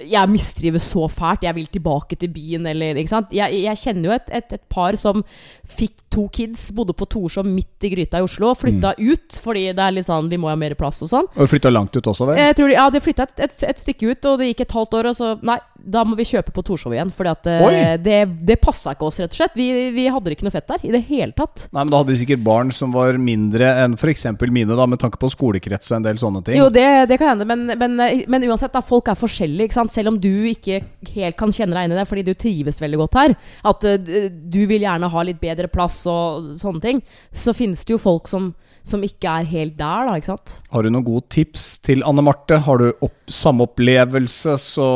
jeg mistrives så fælt. Jeg vil tilbake til byen, eller ikke sant. Jeg, jeg kjenner jo et, et, et par som fikk to kids, bodde på Torshov midt i gryta i Oslo, flytta Mm. ut fordi det er litt sånn, vi må ha mer plass og sånn. Og flytta langt ut også, vel? Jeg tror de, ja, de flytta et, et, et stykke ut, og det gikk et halvt år, og så Nei, da må vi kjøpe på Torshov igjen. For eh, det, det passa ikke oss, rett og slett. Vi, vi hadde ikke noe fett der i det hele tatt. Nei, men da hadde de sikkert barn som var mindre enn f.eks. mine, da, med tanke på skolekrets og en del sånne ting. Jo, det, det kan hende, men, men, men uansett, da, folk er forskjellige. Ikke sant? Selv om du ikke helt kan kjenne deg inn i det fordi du trives veldig godt her, at eh, du vil gjerne ha litt bedre plass og sånne ting, så finnes det jo folk som, som ikke er helt der, da, ikke sant. Har du noen gode tips til Anne Marte? Har du opp, samme opplevelse, så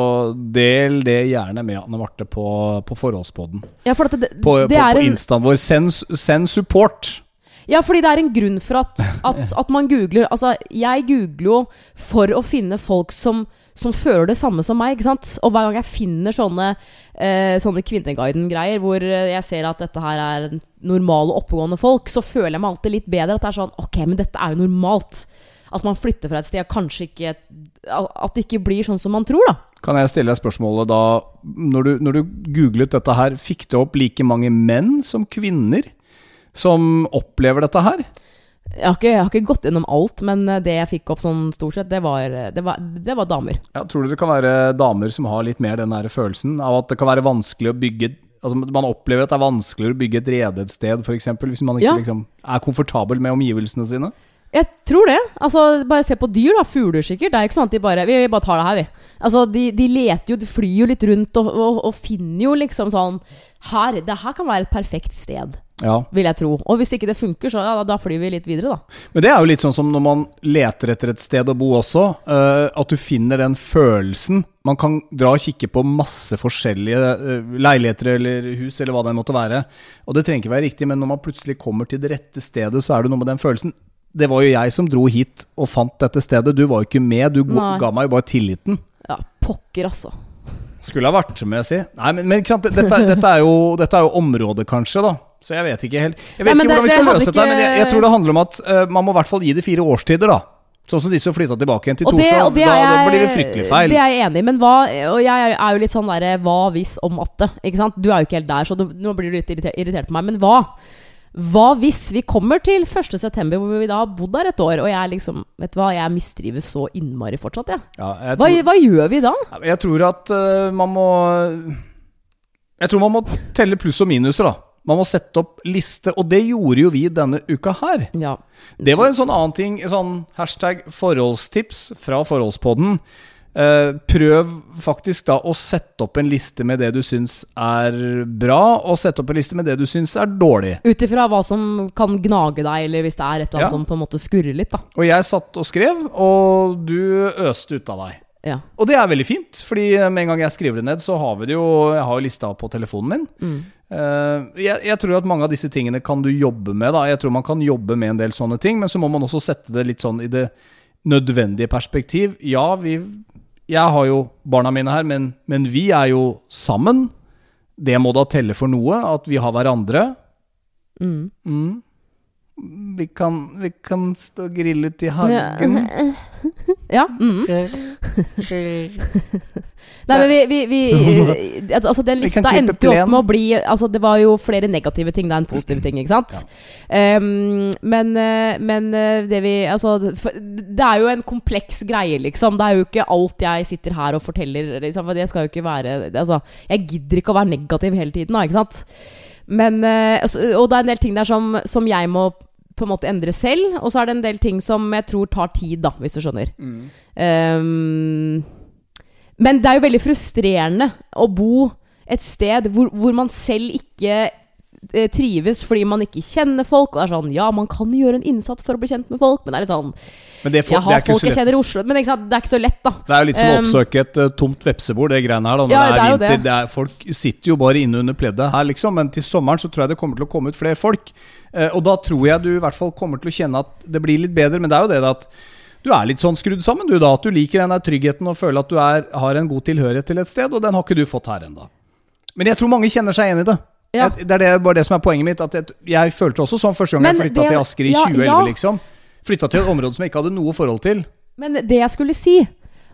del det gjerne med Anne Marte på, på forholdspodden. Ja, for at det, På, det på, på en, instaen vår. Send, send support! Ja, fordi det er en grunn for at, at, at man googler Altså, jeg googler jo for å finne folk som, som føler det samme som meg, ikke sant? Og hver gang jeg finner sånne, eh, sånne Kvinneguiden-greier hvor eh, jeg ser at dette her er normale, oppegående folk, så føler jeg meg alltid litt bedre. At det er sånn Ok, men dette er jo normalt. At man flytter fra et sted kanskje ikke At det ikke blir sånn som man tror, da. Kan jeg stille deg spørsmålet da når du, når du googlet dette her, fikk du opp like mange menn som kvinner som opplever dette her? Jeg har, ikke, jeg har ikke gått gjennom alt, men eh, det jeg fikk opp sånn stort sett, det var, det var, det var damer. Ja, tror du det kan være damer som har litt mer den der følelsen av at det kan være vanskelig å bygge Altså Man opplever at det er vanskeligere å bygge et rede et sted, f.eks. Hvis man ikke Ja. liksom er komfortabel med omgivelsene sine. Jeg tror det. Altså, Bare se på dyr, da. Fugler sikkert. Det er jo ikke sånn at de bare Vi bare tar det her, vi. Altså, De, de leter jo, de flyr jo litt rundt og, og, og finner jo liksom sånn Her, det her kan være et perfekt sted, Ja. vil jeg tro. Og hvis ikke det funker, så ja, da, da flyr vi litt videre, da. Men det er jo litt sånn som når man leter etter et sted å bo også. Uh, at du finner den følelsen. Man kan dra og kikke på masse forskjellige uh, leiligheter eller hus eller hva det måtte være. Og det trenger ikke være riktig, men når man plutselig kommer til det rette stedet, så er det noe med den følelsen. Det var jo jeg som dro hit og fant dette stedet. Du var jo ikke med. Du Nei. ga meg jo bare tilliten. Ja, pokker, altså. Skulle ha vært med, si. Nei, men, men? Dette, dette, er jo, dette er jo området, kanskje, da. Så jeg vet ikke helt Jeg vet Nei, ikke hvordan vi skal det løse ikke... dette, men jeg, jeg tror det handler om at uh, man må i hvert fall gi det fire årstider, da. Sånn som de som flytta tilbake igjen til Torshov. Da, da blir det fryktelig feil. Det er jeg enig i, men hva Og jeg er- jo litt sånn derre hva hvis om at det, ikke sant? Du er jo ikke helt der, så du, nå blir du litt irritert, irritert på meg. Men hva? Hva hvis vi kommer til 1.9., hvor vi da har bodd der et år, og jeg liksom Vet du hva, jeg mistrives så innmari fortsatt, ja. Ja, jeg, Hva, tror, hva gjør vi da? jeg tror at uh, man må Jeg tror man må telle pluss og minuser, da. Man må sette opp liste, og det gjorde jo vi denne uka her. Ja. Det var en sånn annen ting. Sånn hashtag forholdstips fra Forholdspodden. Eh, prøv faktisk da å sette opp en liste med det du syns er bra, og sette opp en liste med det du syns er dårlig. Ut ifra hva som kan gnage deg, eller hvis det er et eller annet Ja. som på en måte skurrer litt, da. Og jeg satt og skrev, og du øste ut av deg. Ja. Og det er veldig fint, fordi med en gang jeg skriver det ned, så har vi det jo Jeg har jo lista på telefonen min. Mm. Uh, jeg, jeg tror at mange av disse tingene kan du jobbe med. da Jeg tror man kan jobbe med en del sånne ting, men så må man også sette det litt sånn i det nødvendige perspektiv. Ja, vi Jeg har jo barna mine her, men, men vi er jo sammen. Det må da telle for noe, at vi har hverandre. Mm. Mm. Vi kan, vi kan stå og grille ute i hagen. Ja. Mm. Nei, men vi, vi, vi Altså, den lista endte jo opp med å bli Altså, det var jo flere negative ting da enn positive ting, ikke sant? Ehm, men, eh, men eh, det vi Altså, det er jo en kompleks greie, liksom. Det er jo ikke alt jeg sitter her og forteller, liksom. For det skal jo ikke være Altså, jeg gidder ikke å være negativ hele tiden, da, ikke sant? Men eh, altså, Og det er en del ting der som, som jeg må på en måte endre selv, og så er det en del ting som jeg tror tar tid, da, hvis du skjønner. Ehm, men det er jo veldig frustrerende å bo et sted hvor, hvor man selv ikke trives fordi man ikke kjenner folk. Og er sånn, Ja, man kan gjøre en innsats for å bli kjent med folk, men det er litt sånn Men det, får, Jeg det er har folk jeg kjenner i Oslo, men sant, det er ikke så lett, da. Det er jo litt som å oppsøke et uh, tomt vepsebord, det greiene her. da Når Ja, det det er er vinter. det. Det er, folk sitter jo bare inne under pleddet her, liksom. Men til sommeren så tror jeg det kommer til å komme ut flere folk. Uh, og da tror jeg du i hvert fall kommer til å kjenne at det blir litt bedre. Men det er jo det at du er litt sånn skrudd sammen, du da. At du liker den der tryggheten og føler at du er, har en god tilhørighet til et sted. Og den har ikke du fått her ennå. Men jeg tror mange kjenner seg igjen i det. Ja. Jeg, det er det, bare det som er poenget mitt. At jeg, jeg følte også sånn første gang Men jeg flytta det- til Asker i ja, 2011, ja. liksom. Flytta til et område som jeg ikke hadde noe forhold til. Men det jeg skulle si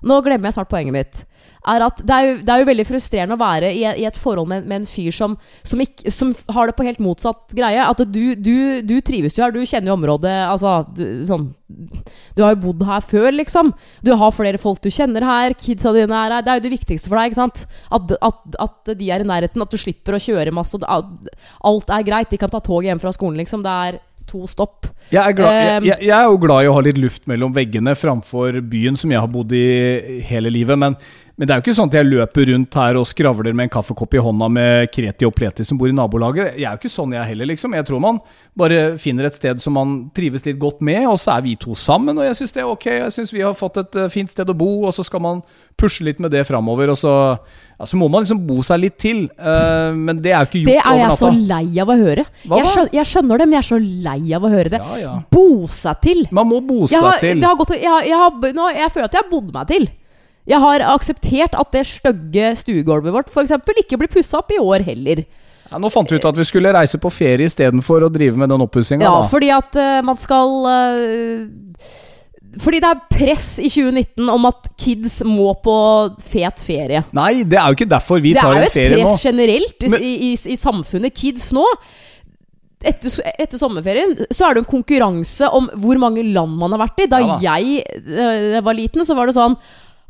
Nå glemmer jeg snart poenget mitt. Er at det er, jo, det er jo veldig frustrerende å være i, i et forhold med, med en fyr som, som, ikke, som har det på helt motsatt greie. At du, du, du trives jo her, du kjenner jo området altså, du, sånn, du har jo bodd her før, liksom. Du har flere folk du kjenner her. Kidsa dine er her. Det er jo det viktigste for deg. ikke sant? At, at, at de er i nærheten. At du slipper å kjøre masse. Alt er greit. De kan ta toget hjem fra skolen, liksom. Det er to stopp. Jeg er, glad, jeg, Um, jeg, jeg er jo glad i å ha litt luft mellom veggene framfor byen som jeg har bodd i hele livet. Men, men det er jo ikke sånn at jeg løper rundt her og skravler med en kaffekopp i hånda med Kreti og Pleti som bor i nabolaget. Jeg er jo ikke sånn jeg heller, liksom. Jeg tror man bare finner et sted som man trives litt godt med, og så er vi to sammen. Og jeg syns det er ok. Jeg syns vi har fått et eh, fint sted å bo, og så skal man pushe litt med det framover. Og så, ja, så må man liksom bo seg litt til. Uh, men det er jo ikke gjort over natta. Det er jeg så lei av å høre. Jeg skjønner, jeg skjønner det, men jeg er så lei av å høre det. Ja, ja. Bo seg til! Man må bo Jeg, seg til. det har gått, jeg, har, jeg, har, nå, jeg føler at jeg har bodd meg til. Jeg har akseptert at det stygge stuegulvet vårt eksempel, ikke blir pussa opp i år heller. Ja, nå fant vi ut at vi skulle reise på ferie istedenfor å drive med den oppussinga. Ja, da. fordi at uh, man skal uh, Fordi det er press i 2019 om at kids må på fet ferie. Nei, det er jo ikke derfor vi det tar er jo en et ferie nå. press generelt i, Men- i, i, i samfunnet. Kids nå etter, etter sommerferien så er det en konkurranse om hvor mange land man har vært i. Da Ja jeg eh, var liten, så var det sånn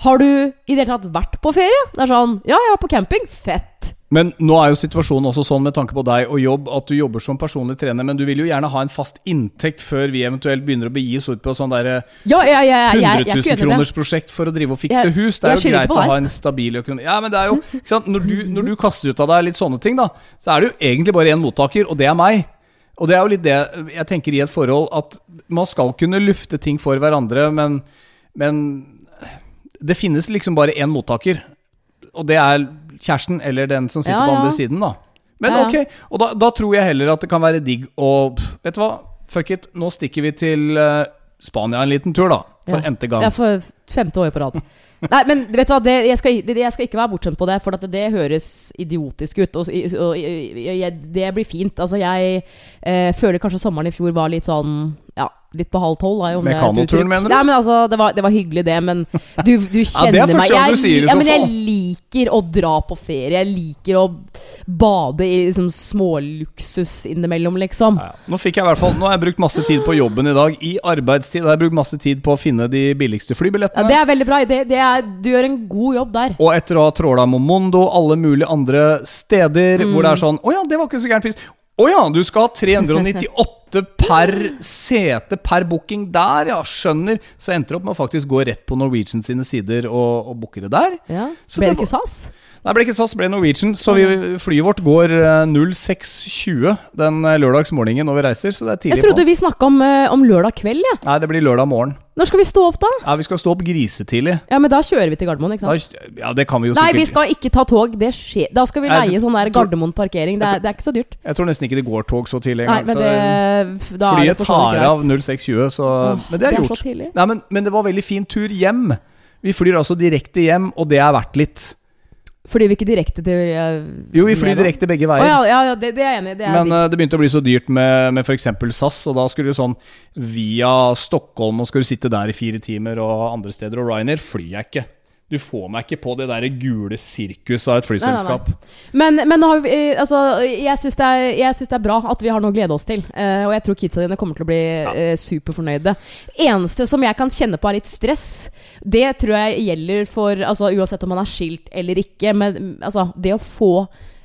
Har du i det hele tatt vært på ferie? Det er sånn Ja, jeg var på camping. Fett. Men nå er jo situasjonen også sånn med tanke på deg og jobb at du jobber som personlig trener, men du vil jo gjerne ha en fast inntekt før vi eventuelt begynner å begi oss ut på sånn derre Ja, ja, ja, jeg 100 er ikke 000 uenig i det. kroners prosjekt for å drive og fikse Jeg- hus. Det er jo greit å ha en stabil økonomi. Ja, men det er jo ikke sant? Når, du, når du kaster ut av deg litt sånne ting, da, så er det jo egentlig bare én mottaker, og det er meg. Og det er jo litt det jeg tenker i et forhold, at man skal kunne lufte ting for hverandre, men, men det finnes liksom bare én mottaker. Og det er kjæresten eller den som sitter Ja, på ja. andre siden, da. Men Ja, ja. ok, og da, da tror jeg heller at det kan være digg å Vet du hva, fuck it, nå stikker vi til uh, Spania en liten tur, da. For Ja. n-te gang. Det er for femte år på rad. Nei, men vet du hva, det, jeg, skal, det, jeg skal ikke være bortskjemt på det, for at det høres idiotisk ut. Og, og, og jeg, det blir fint. Altså, jeg eh, føler kanskje sommeren i fjor var litt sånn Ja, litt på halv tolv. da, om Med det er kanoturen, mener du? Nei, men altså, det var, det var hyggelig, det, men du, du kjenner er meg. Jeg, du ja, men jeg liker å dra på ferie. Jeg liker å bade i liksom, småluksus innimellom, liksom. Ja, ja. Nå fikk jeg i hvert fall Nå har jeg brukt masse tid på jobben i dag. I arbeidstid har jeg brukt masse tid på å finne de billigste Ja, flybillettene. det er veldig bra. Det, det er, du gjør en god jobb der. Og etter å ha tråla Momondo, alle mulige andre steder hvor det er sånn Å ja, det var ikke så gæren pris. Å ja, du skal ha 398 per sete per booking der, ja. Skjønner. Så endte det opp med å faktisk gå rett på Norwegian sine sider og, og booke det der. Ja. Så Ble det det ikke SAS? Nei, det ble ikke SAS, ble Norwegian. Så vi, flyet vårt går eh, 06.20 den eh, lørdagsmorgenen når vi reiser, så det er tidlig Jeg trodde på. vi snakka om, eh, om lørdag kveld, jeg. Ja. Nei, det blir lørdag morgen. Når skal vi stå opp, da? Ja, vi skal stå opp grisetidlig. Ja, men da kjører vi til Gardermoen, ikke Da, sant? ja, det kan vi jo Nei, sikkert vi skal ikke ta tog. Det skjer. Da skal vi Nei, leie sånn der Gardermoen parkering. Det det er ikke så dyrt. Jeg tror nesten ikke det går tog så tidlig Nei, engang. da Flyet tar av 06.20, så Åh, Men det er det er gjort. Nei, men, men det var veldig fin tur hjem. Vi flyr altså direkte hjem, og det er verdt litt. Flyr vi ikke direkte til uh, Jo, vi flyr direkte begge veier. ja, ja, ja det, det er jeg enig i. Er Men eh, det begynte å bli så dyrt med, med f.eks. SAS, og da skulle du sånn via Stockholm og skulle sitte der i fire timer, og andre steder. Og Ryanair flyr jeg ikke. Du får meg ikke på det der gule sirkuset av et flyselskap. Men, nei, nei. Men, vi, eh, altså, jeg syns det, det er bra at vi har noe å glede oss til. eh, og jeg tror kidsa dine kommer til å bli ja. superfornøyde. Eneste som jeg kan kjenne på er litt stress, det tror jeg gjelder for altså, Uansett om man er skilt eller ikke. Men altså, det å få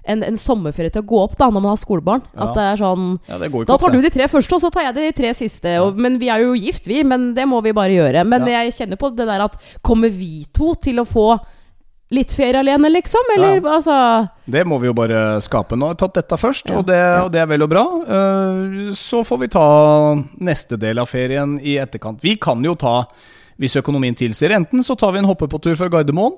en, en sommerferie til å gå opp da når man har skolebarn. Ja. At det er sånn Ja, det Da tar du de tre første, og så tar jeg de tre siste. Og, men vi er jo gift, vi. Men det må vi bare gjøre. Men Ja. jeg kjenner på det der at Kommer vi to til å få litt ferie alene, liksom? Eller altså Det må vi jo bare skape. Nå har jeg tatt dette først, og, det, og det er vel og bra. Eh, Så får vi ta neste del av ferien i etterkant. Vi kan jo ta, hvis økonomien tilsier, enten så tar vi en hoppepotur fra Gardermoen,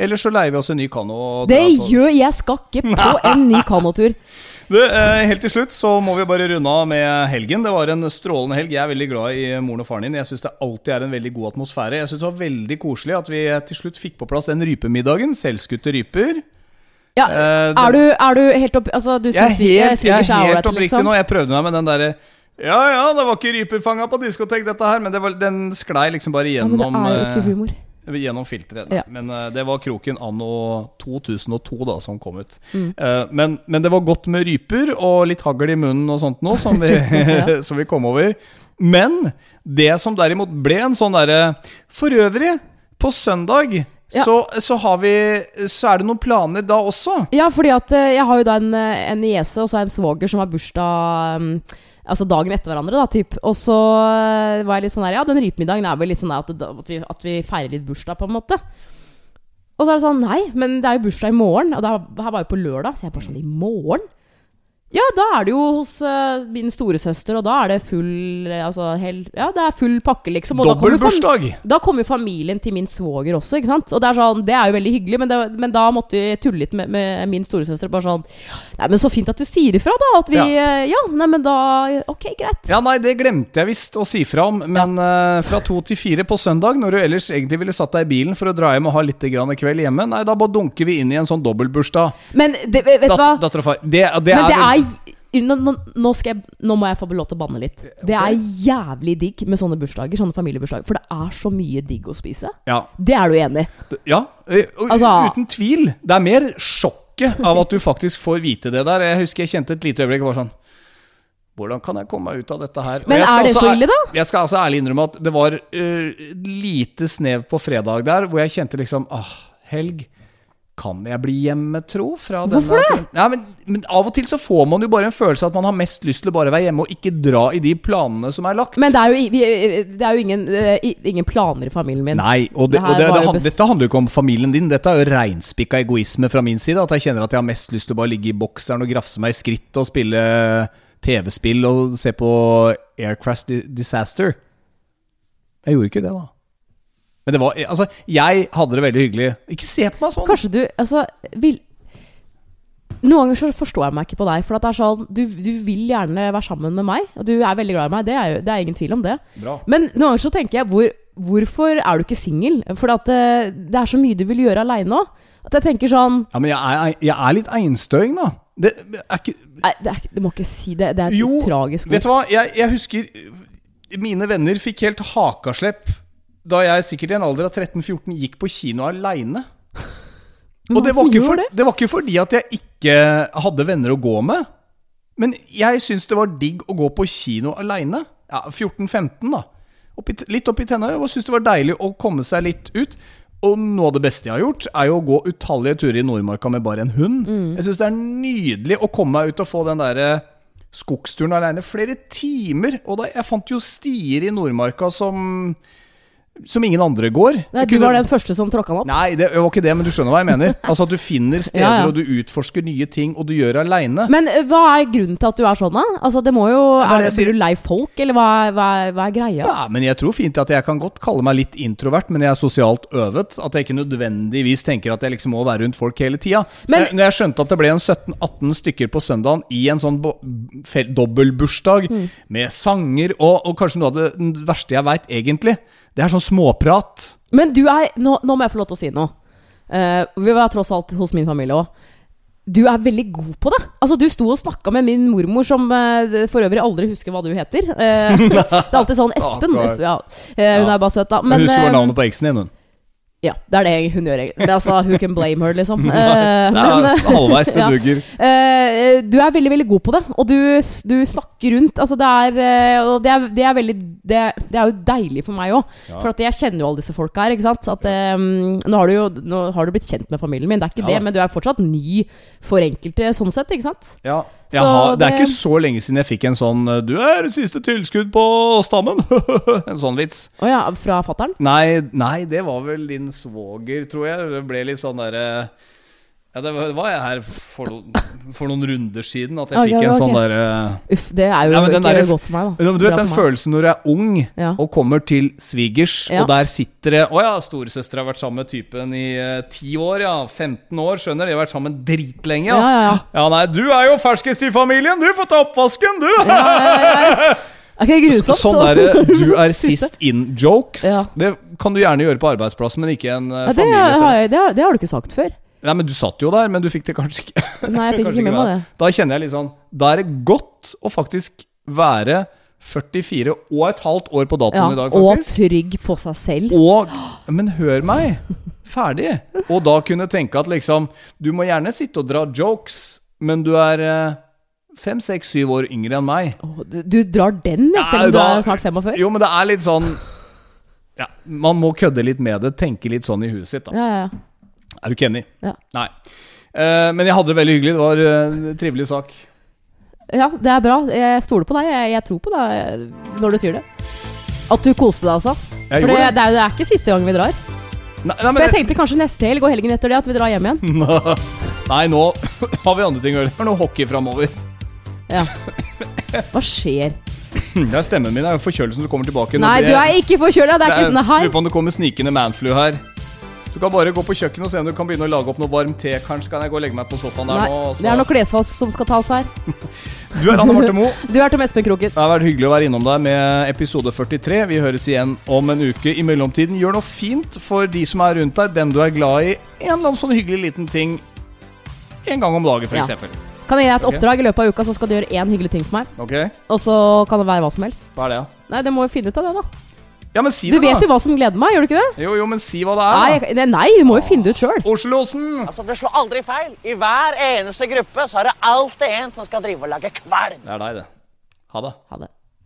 eller så leier vi oss en ny kano. Det gjør Jeg skal ikke på en ny kanotur. Du, eh, helt til slutt så må vi bare runde av med helgen. Det var en strålende helg. Jeg er veldig glad i moren og faren din. Jeg syns det alltid er en veldig god atmosfære. Jeg syns det var veldig koselig at vi til slutt fikk på plass den rypemiddagen. Selvskutte ryper. Ja, Eh, er, du, er du helt opp Altså, du Jeg er syns vi- helt, jeg er helt oppriktig liksom? nå. Jeg prøvde meg med den derre Ja ja, det var ikke ryper fanga på diskotek, dette her. Men det var, den sklei liksom bare Ja, men det er jo ikke eh, humor. Gjennom filteret. Ja. Men uh, det var kroken anno 2002 da som kom ut. Mm. Uh, men, men det var godt med ryper og litt hagl i munnen og sånt nå, som vi, Ja. som vi kom over. Men det som derimot ble en sånn derre For øvrig, på søndag Ja. så, så har vi Så er det noen planer da også. Ja, fordi at eh, jeg har jo da en, en niese og så en svoger som har bursdag um, Altså dagen etter hverandre, da, typ. Og så eh, var jeg litt sånn her Ja, den rypemiddagen er vel litt sånn der at, at, vi, at vi feirer litt bursdag, på en måte. Og så er det sånn Nei, men det er jo bursdag i morgen. Og det her var jo på lørdag. Så jeg bare sånn I morgen? Ja, da er det jo hos uh, min storesøster, og da er det full eh, Altså hel, Ja, det er full pakke, liksom. Og Dobbel bursdag! da kommer jo familien til min svoger også, ikke sant? Og det er sånn, det er jo veldig hyggelig, men, det, men da måtte vi tulle litt med, med min storesøster. Bare sånn Nei, men så fint at du sier ifra, da. At vi Ja, ja nei, men da Ok, greit. Ja, nei, det glemte jeg visst å si fra om, men eh, fra to til fire på søndag, når du ellers egentlig ville satt deg i bilen for å dra hjem og ha litt grann kveld hjemme, nei, da bare dunker vi inn i en sånn dobbeltbursdag. Men det, vet du hva? Dat, datter og far. Det, det Men er det er nå, nå, jeg, nå må jeg få lov til å banne litt. Det er jævlig digg med sånne bursdager, sånne familiebursdager. For det er så mye digg å spise. Ja. Det er du enig i? ja Altså- uten tvil. Det er mer sjokket av at du faktisk får vite det der. Jeg husker jeg kjente et lite øyeblikk bare sånn Hvordan kan jeg komme meg ut av dette her? Men er det så ille, da? Jeg skal altså ærlig innrømme at det var uh, lite snev på fredag der, hvor jeg kjente liksom ah, Helg. Kan jeg bli hjemmetro fra denne Hvorfor det? Ja, men, men av og til så får man jo bare en følelse at man har mest lyst til å bare være hjemme og ikke dra i de planene som er lagt. Men det er jo, vi, det er jo ingen, eh, ingen planer i familien min. Nei, og, det, Det og det, best- dette handler jo ikke om familien din. Dette er jo reinspikka egoisme fra min side. At jeg kjenner at jeg har mest lyst til å bare ligge i bokseren og grafse meg i skritt og spille TV-spill og se på Aircrash Disaster. Jeg gjorde ikke det, da. Men det var Altså, jeg hadde det veldig hyggelig. Ikke se på meg sånn! Kanskje du Altså vil Noen ganger så forstår jeg meg ikke på deg. For at det er sånn du, du vil gjerne være sammen med meg, og du er veldig glad i meg. Det er, jo, det er ingen tvil om det. Bra. Men noen ganger så tenker jeg hvor, Hvorfor er du ikke singel? For at det, det er så mye du vil gjøre aleine òg. At jeg tenker sånn Ja, men jeg er, jeg er litt einstøing, da. Det er ikke Nei, det er, du må ikke si det. Det er Jo, tragisk Vet du hva, jeg, jeg husker Mine venner fikk helt hakaslepp da jeg sikkert i en alder av 13-14 gikk på kino aleine. Og det var, for, det? det var ikke fordi at jeg ikke hadde venner å gå med. Men jeg syns det var digg å gå på kino aleine. Ja, 14-15, da. Oppi, litt opp i tenna. Jeg syntes det var deilig å komme seg litt ut. Og noe av det beste jeg har gjort, er jo å gå utallige turer i Nordmarka med bare en hund. Mm. Jeg syns det er nydelig å komme meg ut og få den derre skogsturen aleine flere timer. Og da, jeg fant jo stier i Nordmarka som som ingen andre går. Nei, du var den første som tråkka den opp. Nei, det var ikke det, men du skjønner hva jeg mener. Altså At du finner steder, Ja, ja. og du utforsker nye ting, og du gjør aleine. Men eh, hva er grunnen til at du er sånn, da? Altså, det må jo det er det. Blir du lei folk, eller hva, hva, hva er greia? Ja, men jeg tror fint at jeg kan godt kalle meg litt introvert, men jeg er sosialt øvet. At jeg ikke nødvendigvis tenker at jeg liksom må være rundt folk hele tida. Men- jeg, når jeg skjønte at det ble en 17-18 stykker på søndagen i en sånn dobbeltbursdag Mm. med sanger og, og kanskje noe av det verste jeg veit, egentlig, det er sånn småprat. Men du er Nå, nå må jeg få lov til å si noe. Uh, vi var tross alt hos min familie òg. Du er veldig god på det. Altså, Du sto og snakka med min mormor, som uh, for øvrig aldri husker hva du heter. Uh, det er alltid sånn Espen. Ja. Hun er bare søt, da. Men, husker bare navnet på eksen din, hun. Ja, det er det hun gjør. egentlig. Altså, Who can blame her, liksom. Eh, Det men, eh, halvveis, det ja. duger. Eh, du er veldig veldig god på det, og du, du snakker rundt. Altså det er, uh, det er, det er veldig det, det er jo deilig for meg òg. Ja. For at jeg kjenner jo alle disse folka her. Ikke sant? At, um, nå, har du jo, nå har du blitt kjent med familien min, det er ikke Ja det, men du er fortsatt ny for enkelte sånn sett. Ikke sant? Ja. Jeg Så har, det er det- ikke så lenge siden jeg fikk en sånn eh, 'Du er siste tilskudd på stammen'. en sånn vits. Å ja, fra fattern? Nei, nei, det var vel din svoger, tror jeg. Det ble litt sånn derre Ja, det var, det var jeg her for, for noen runder siden, at jeg Ah, fikk ja, en sånn derre Uff, det er jo Ja, ikke der- godt for meg, da. Du vet den følelsen når du er ung Ja. og kommer til svigers, og der sitter det Å ja, storesøster har vært sammen med typen i ti 10 år, ja. 15 år, skjønner. De har vært sammen dritlenge, Ja, ja, ja. Ja, nei, du er jo ferskest i familien! Du får ta oppvasken, du! Ja, ja, ja. Det grusomt? Sånn så- derre 'du er sist in'-jokes. Det kan du gjerne gjøre på arbeidsplassen, men ikke i en uh, familie. det, har, det har du ikke sagt før. Nei, men Du satt jo der, men du fikk det kanskje ikke. Nei, jeg fikk ikke med meg det. Da kjenner jeg litt sånn Da er det godt å faktisk være 44 og et halvt år på datoen Ja, i dag, faktisk. og trygg på seg selv. Og Men hør meg! Ferdig. Og da kunne tenke at liksom Du må gjerne sitte og dra jokes, men du er eh, fem, seks, syv år yngre enn meg. Oh, du, du drar den, ja, selv om du er snart 45? Jo, men det er litt sånn Ja, Man må kødde litt med det, tenke litt sånn i huet sitt, da. Ja, ja, ja. Er du ikke enig? Ja. Nei. Uh, men jeg hadde det veldig hyggelig. Det var eh, en trivelig sak. Ja, det er bra. Jeg stoler på deg. Jeg, jeg tror på deg eh, når du sier det. At du koste deg, altså. Jeg For det, det. det, er, det er ikke siste gang vi drar. Nei, nei, For jeg tenkte kanskje neste helg og helgen etter det at vi drar hjem igjen. nei, nå har vi andre ting å gjøre. Det er noe hockey framover. Ja. Hva skjer? Det er stemmen min. Det er jo forkjølelsen som kommer tilbake. Nei, du er ikke forkjøla. Det er ikke sånn her. Lurer på om det kommer snikende manflu her. Du kan bare gå på kjøkkenet og se om du kan begynne å lage opp noe varm te. Kanskje kan jeg gå og legge meg på sofaen der Nei, nå. så- det er noe klesvask som skal tas her. Du er Anne Marte Moe. Du er Tom Espen Kroken. Det har vært hyggelig å være innom deg med episode 43. Vi høres igjen om en uke. I mellomtiden, gjør noe fint for de som er rundt deg, den du er glad i. En eller annen sånn hyggelig liten ting en gang om dagen, Ja. f.eks. Kan jeg gi deg et oppdrag i løpet av uka, så skal du gjøre én hyggelig ting for meg. Okay. Og så kan det være hva som helst. Hva er det, da? Nei, det må jo finne ut av det, da. Ja, men si Du det, vet jo hva som gleder meg, gjør du ikke det? Jo, jo, men si hva det er, Nei, da. jeg, nei du må jo finne det ut sjøl. Oslosen! Altså, Det slår aldri feil. I hver eneste gruppe så er det alltid en som skal drive og lage kvalm. Det er deg, det. Ha det. Ha det.